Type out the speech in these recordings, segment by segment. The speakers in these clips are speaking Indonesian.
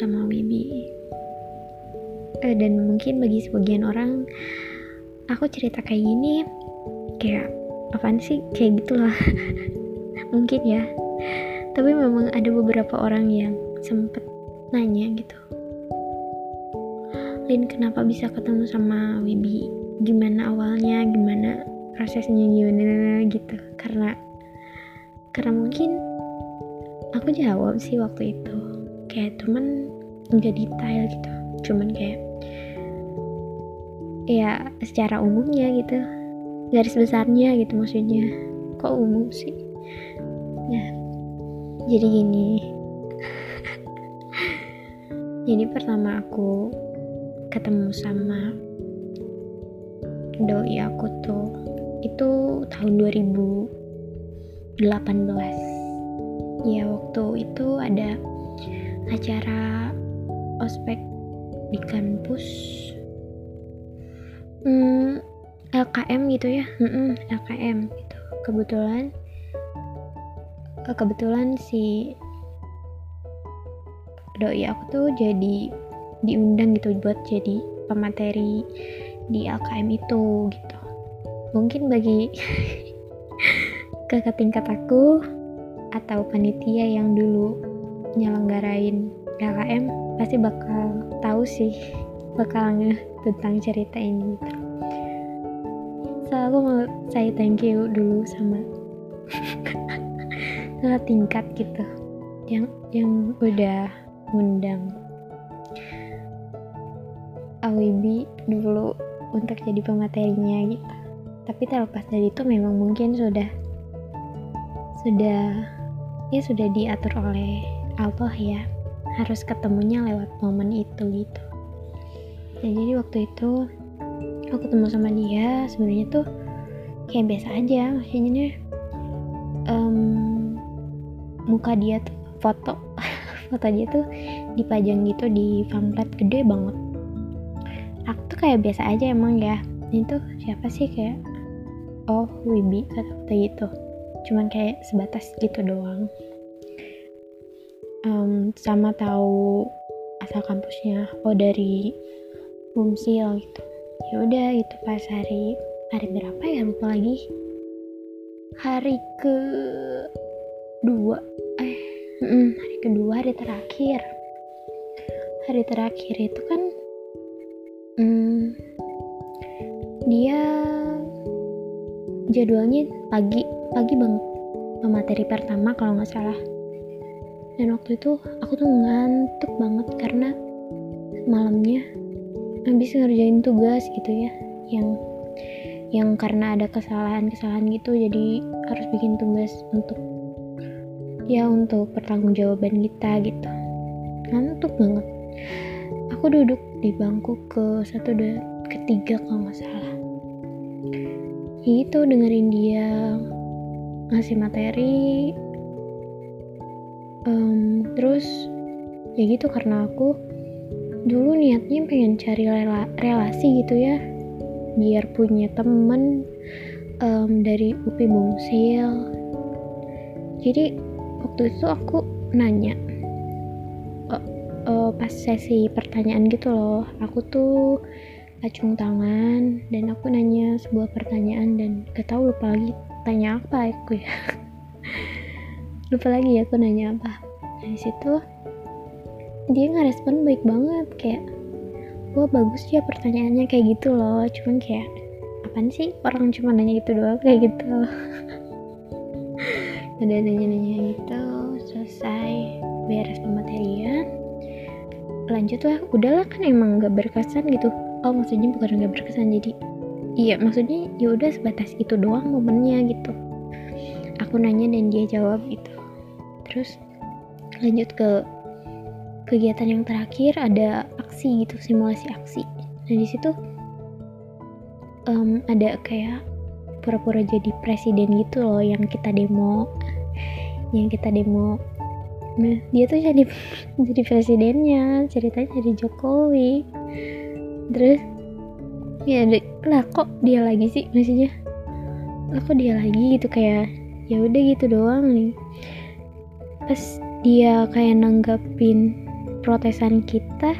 sama Wibi. Eh, dan mungkin bagi sebagian orang aku cerita kayak gini kayak apaan sih? Kayak gitulah. Mungkin ya. Tapi memang ada beberapa orang yang sempet nanya gitu. Lin kenapa bisa ketemu sama Wibi? Gimana awalnya? Gimana prosesnya? Gimana? Gitu. Karena karena mungkin aku jawab sih waktu itu kayak cuman nggak detail gitu. Cuman kayak ya secara umumnya gitu. Garis besarnya gitu maksudnya. Kok umum sih? Nah jadi gini. Jadi pertama aku ketemu sama doi aku tuh itu tahun 2018 ya waktu itu ada acara ospek di kampus. Hmm, LKM gitu ya? Hmm, LKM gitu. Kebetulan eh, kebetulan si doi aku tuh jadi diundang gitu buat jadi pemateri di LKM itu gitu. Mungkin bagi kakak tingkat aku atau panitia yang dulu nyelenggarain LKM pasti bakal tahu sih bakal nge tentang cerita ini gitu. So aku mau saya thank you dulu sama tingkat gitu yang yang udah ngundang. Awibi dulu untuk jadi pematerinya gitu. Tapi terlepas dari itu memang mungkin sudah sudah ya sudah diatur oleh Allah ya harus ketemunya lewat momen itu gitu. Nah, jadi waktu itu aku ketemu sama dia sebenarnya tuh kayak biasa aja maksudnya um, muka dia tuh foto foto dia tuh dipajang gitu di pamflet gede banget. Aku tuh kayak biasa aja emang ya ini tuh siapa sih kayak oh Wibi kata-kata gitu. Cuman kayak sebatas gitu doang um, sama tahu asal kampusnya. Oh dari Bumsil gitu. Ya udah itu pas hari hari berapa ya? Lupa lagi. Hari ke dua eh mm, hari kedua hari terakhir. Hari terakhir itu kan mm, dia jadwalnya pagi. Pagi banget. Materi pertama kalau nggak salah dan waktu itu aku tuh ngantuk banget karena malamnya habis ngerjain tugas gitu ya yang yang karena ada kesalahan-kesalahan gitu jadi harus bikin tugas untuk ya untuk pertanggungjawaban kita gitu. Ngantuk banget. Aku duduk di bangku ke satu dan ketiga kalau nggak salah. Itu dengerin dia ngasih materi um, terus ya gitu karena aku dulu niatnya pengen cari rela relasi gitu ya biar punya temen um, dari UPI Bungsil. Jadi waktu itu aku nanya uh, pas sesi pertanyaan gitu loh aku tuh acung tangan dan aku nanya sebuah pertanyaan dan gak tau lupa lagi tanya apa aku ya lupa lagi ya aku nanya apa. Dari situ dia nggak respon baik banget kayak wah bagus ya pertanyaannya kayak gitu loh. Cuman kayak apaan sih orang cuma nanya gitu doang? Kayak gitu. Udah nanya-nanya gitu selesai. Beres pematerian lanjut lah. Udahlah kan emang gak berkesan gitu. Oh maksudnya bukan nggak berkesan jadi iya maksudnya ya udah sebatas itu doang momennya gitu. Aku nanya dan dia jawab gitu terus lanjut ke kegiatan yang terakhir ada aksi gitu simulasi aksi. Nah di situ um, ada kayak pura-pura jadi presiden gitu loh yang kita demo. Yang kita demo. Nah dia tuh jadi jadi presidennya ceritanya jadi Jokowi. Terus ya lah kok dia lagi sih maksudnya? Lah kok dia lagi gitu kayak ya udah gitu doang nih pas dia kayak nanggapin protesan kita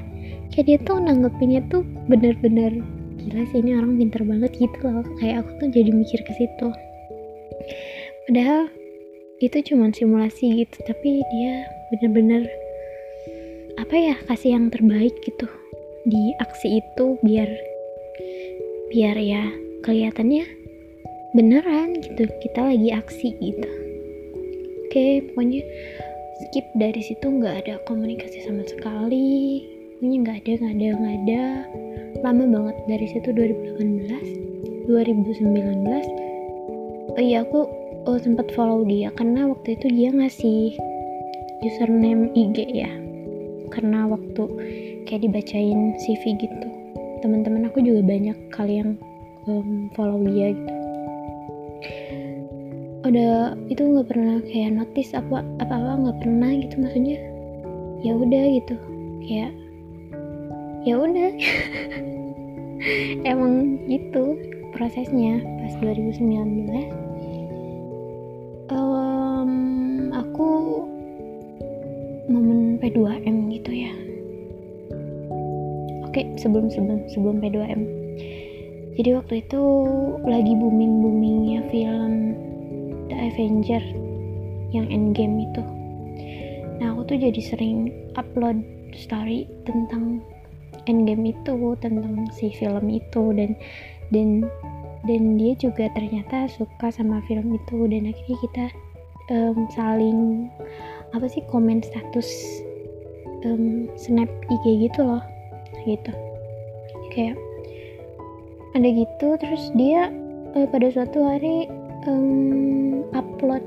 kayak dia tuh nanggepinnya tuh bener-bener gila sih ini orang pinter banget gitu loh. Kayak aku tuh jadi mikir ke situ. Padahal itu cuma simulasi gitu tapi dia bener-bener apa ya kasih yang terbaik gitu di aksi itu biar biar ya kelihatannya beneran gitu kita lagi aksi gitu oke pokoknya skip dari situ nggak ada komunikasi sama sekali. Ini nggak ada nggak ada nggak ada. Lama banget dari situ 2018 2019 oh iya aku oh, sempat follow dia karena waktu itu dia ngasih username IG ya. Karena waktu kayak dibacain CV gitu. Teman-teman aku juga banyak kali yang um, follow dia gitu udah itu nggak pernah kayak notice apa apa apa nggak pernah gitu maksudnya. Ya udah gitu kayak ya udah. Emang gitu prosesnya pas 2019 um, aku momen P2M gitu ya. Oke sebelum sebelum sebelum P2M jadi waktu itu lagi booming boomingnya film Avenger yang Endgame itu. Nah aku tuh jadi sering upload story tentang Endgame itu tentang si film itu dan dan dan dia juga ternyata suka sama film itu dan akhirnya kita um, saling apa sih komen status um, snap IG gitu loh gitu. Kayak ada gitu terus dia uh, pada suatu hari um, upload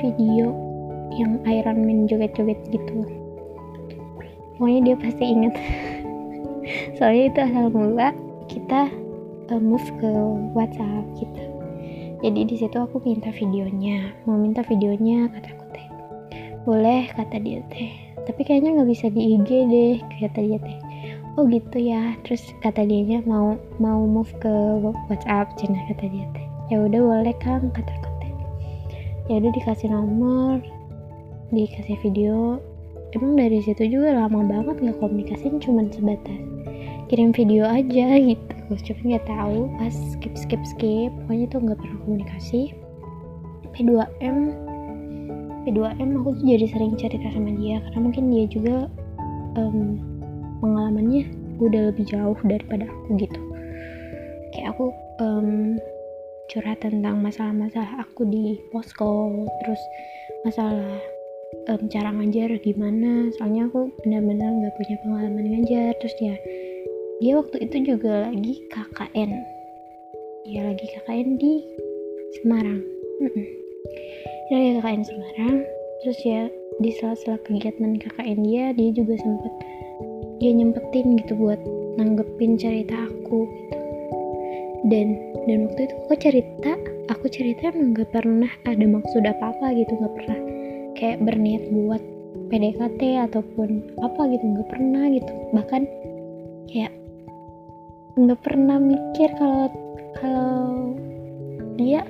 video yang Iron Man joget-joget gitu. Pokoknya dia pasti inget soalnya itu asal mula kita uh, move ke WhatsApp gitu. Jadi di situ aku minta videonya. Mau minta videonya kataku teh. Boleh kata dia teh. Tapi kayaknya nggak bisa di IG deh kata dia teh. Oh gitu ya. Terus kata dia mau mau move ke WhatsApp cina kata dia teh ya udah boleh kang kata kata ya udah dikasih nomor dikasih video. Emang dari situ juga lama banget nggak komunikasiin cuman sebatas kirim video aja gitu. Cuman nggak tahu pas skip skip skip pokoknya tuh nggak pernah komunikasi. P2M P2M aku tuh jadi sering cerita sama dia karena mungkin dia juga um, pengalamannya udah lebih jauh daripada aku gitu. Kayak aku um, curhat tentang masalah-masalah aku di posko terus masalah um, cara ngajar gimana. Soalnya aku benar-benar nggak punya pengalaman ngajar. Terus ya dia waktu itu juga lagi KKN ya lagi KKN di Semarang. Dia lagi KKN Semarang. Terus ya di sela-sela kegiatan KKN dia dia juga sempet dia nyempetin gitu buat nanggepin cerita aku gitu dan dan waktu itu aku cerita aku cerita emang gak pernah ada maksud apa apa gitu gak pernah kayak berniat buat PDKT ataupun apa gitu gak pernah gitu. Bahkan kayak gak pernah mikir kalau kalau dia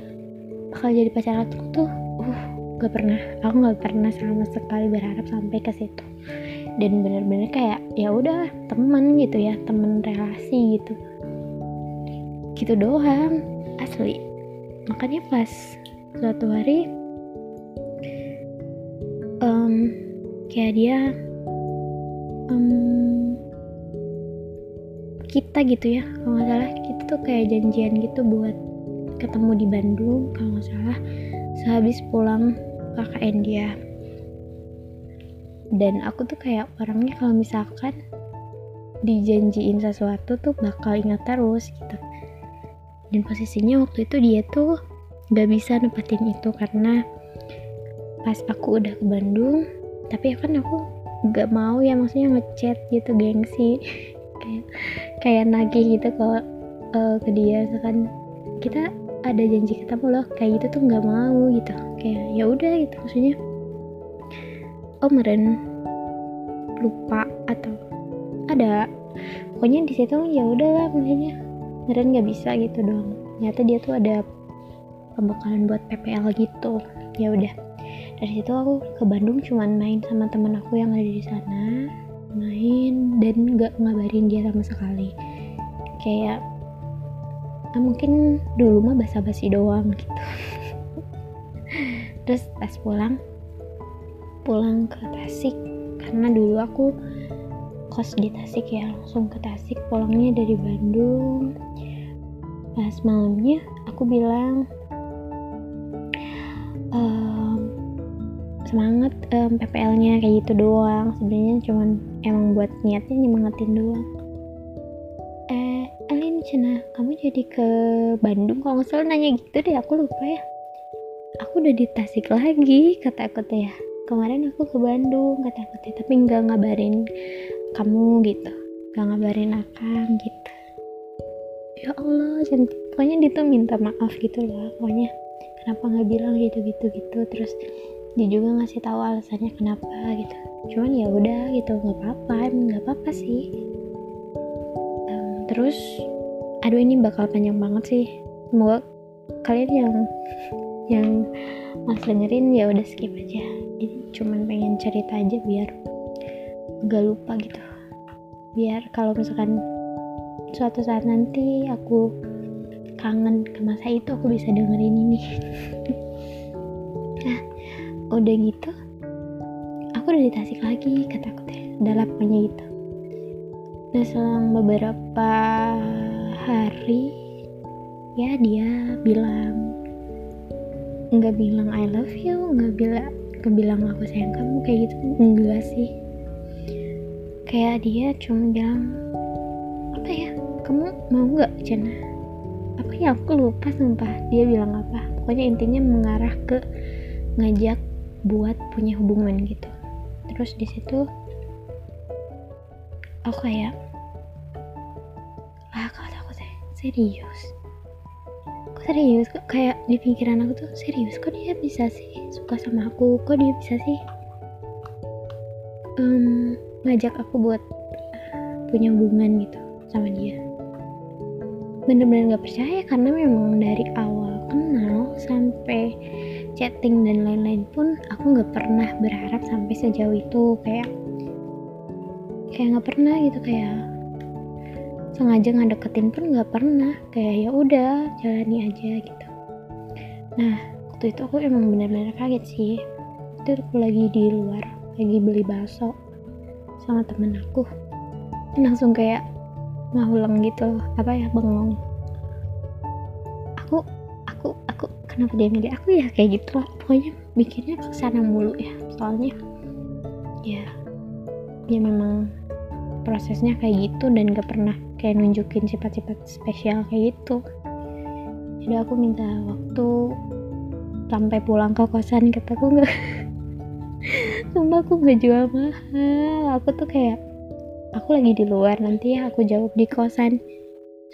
bakal jadi pacar aku tuh uh gak pernah. Aku gak pernah sama sekali berharap sampai ke situ. Dan bener-bener kayak ya udah teman gitu ya temen relasi gitu gitu doang asli. Makanya pas suatu hari um, kayak dia um, kita gitu ya kalau nggak salah kita tuh kayak janjian gitu buat ketemu di Bandung kalau nggak salah sehabis pulang KKN dia. Dan aku tuh kayak orangnya kalau misalkan dijanjiin sesuatu tuh bakal ingat terus gitu dan posisinya waktu itu dia tuh gak bisa nempatin itu karena pas aku udah ke Bandung tapi kan aku gak mau ya maksudnya ngechat gitu gengsi. Kayak kayak nagih gitu ke uh, ke dia misalkan kita ada janji ketemu loh kayak gitu tuh nggak mau gitu. Kayak ya udah gitu maksudnya. Oh meren lupa atau ada pokoknya di situ ya udahlah maksudnya meren nggak bisa gitu dong. Ternyata dia tuh ada pembekalan buat PPL gitu. Ya udah. Dari situ aku ke Bandung cuman main sama temen aku yang ada di sana. Main dan nggak ngabarin dia sama sekali. Kayak ah, mungkin dulu mah basa-basi doang gitu. Terus pas pulang pulang ke Tasik. Karena dulu aku kos di Tasik ya langsung ke Tasik pulangnya dari Bandung. Pas malamnya aku bilang ehm, semangat um, PPL-nya kayak gitu doang. Sebenarnya cuman emang buat niatnya nyemangatin doang. Eh Alin Cina kamu jadi ke Bandung? Kalau nggak salah nanya gitu deh aku lupa ya. Aku udah di Tasik lagi kata aku teh. Ya kemarin aku ke Bandung kata aku teh tapi nggak ngabarin kamu gitu. Nggak ngabarin akang gitu. Ya Allah cantik pokoknya dia tuh minta maaf gitu loh pokoknya. Kenapa nggak bilang gitu gitu gitu. Terus dia juga ngasih tahu alasannya kenapa gitu. Cuman ya udah gitu nggak apa-apa nggak apa-apa sih. Um, terus aduh ini bakal panjang banget sih. Semoga kalian yang yang mas dengerin ya udah skip aja. Ini cuman pengen cerita aja biar gak lupa gitu. Biar kalau misalkan suatu saat nanti aku kangen ke masa itu aku bisa dengerin ini. Nah udah gitu aku udah di Tasik lagi kata aku teh udah lapanya gitu. Nah selang beberapa hari ya dia bilang nggak bilang I love you nggak bilang nggak bilang aku sayang kamu kayak gitu. Enggak sih kayak dia cuma bilang apa ya kamu mau nggak Cina apa ya aku lupa sumpah. Dia bilang apa. Pokoknya intinya mengarah ke ngajak buat punya hubungan gitu. Terus di situ aku kayak lah kata aku teh serius? Kok serius? Kok kayak di pikiran aku tuh serius? Kok dia bisa sih suka sama aku? Kok dia bisa sih? Um, ngajak aku buat punya hubungan gitu sama dia. Bener-bener gak percaya karena memang dari awal kenal sampai chatting dan lain-lain pun aku nggak pernah berharap sampai sejauh itu. Kayak kayak nggak pernah gitu kayak sengaja ngedeketin pun nggak pernah. Kayak ya udah jalani aja gitu. Nah waktu itu aku emang bener-bener kaget sih. Itu aku lagi di luar lagi beli bakso sama temen aku. Langsung kayak ngahulang gitu apa ya bengong. Aku aku aku kenapa dia milih aku ya? Kayak gitu lah. Pokoknya mikirnya ke sana mulu ya soalnya ya ya memang prosesnya kayak gitu dan gak pernah kayak nunjukin sifat-sifat spesial kayak gitu. Jadi aku minta waktu sampai pulang ke kosan kataku nggak sumpah aku nggak jual mahal. Aku tuh kayak aku lagi di luar nanti ya aku jawab di kosan.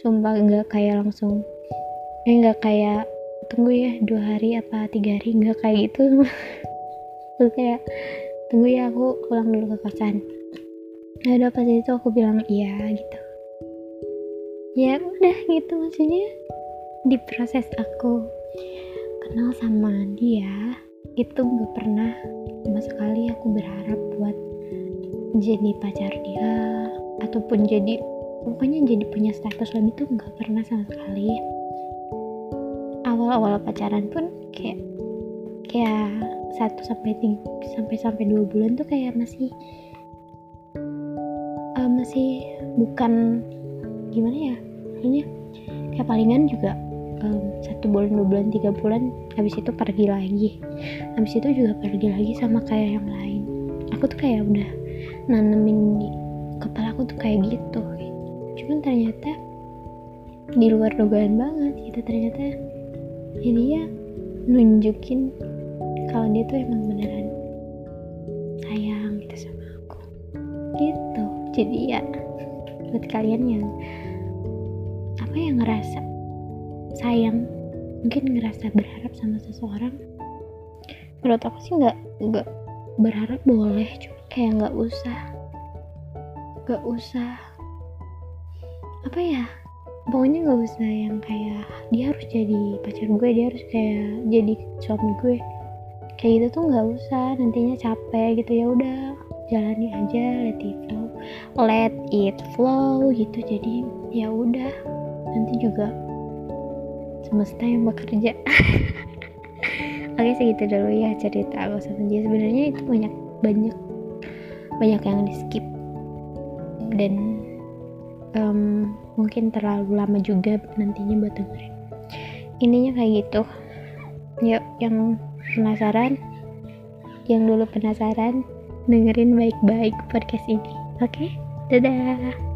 Sumpah nggak kayak langsung eh nggak kayak tunggu ya dua hari apa tiga hari nggak kayak gitu. Terus kayak tunggu ya aku pulang dulu ke kosan. Ya udah pas itu aku bilang iya gitu. Ya udah gitu maksudnya. Di proses aku kenal sama dia itu gak pernah. Sama sekali aku berharap buat jadi pacar dia ataupun jadi pokoknya jadi punya status lebih tuh gak pernah sama sekali. Awal-awal pacaran pun kayak kayak satu sampai tiga sampai sampai dua bulan tuh kayak masih uh, masih bukan gimana ya maksudnya kayak palingan juga um, satu bulan dua bulan tiga bulan habis itu pergi lagi. Habis itu juga pergi lagi sama kayak yang lain. Aku tuh kayak udah nanemin kepala aku tuh kayak gitu. Cuman ternyata di luar dugaan banget gitu ternyata ya dia nunjukin kalau dia tuh emang beneran sayang gitu sama aku. Gitu. Jadi ya buat kalian yang apa yang ngerasa sayang mungkin ngerasa berharap sama seseorang. Menurut aku sih nggak nggak berharap boleh cuma kayak nggak usah nggak usah apa ya pokoknya nggak usah yang kayak dia harus jadi pacar gue dia harus kayak jadi suami gue. Kayak gitu tuh nggak usah nantinya capek gitu ya udah jalani aja let it flow let it flow gitu. Jadi ya udah nanti juga semesta yang bekerja. Oke segitu dulu ya cerita aku senja sebenarnya itu banyak banyak banyak yang di skip dan um, mungkin terlalu lama juga nantinya buat dengerin. Intinya kayak gitu. Yuk yang penasaran yang dulu penasaran dengerin baik-baik podcast ini. Oke? Okay? dadah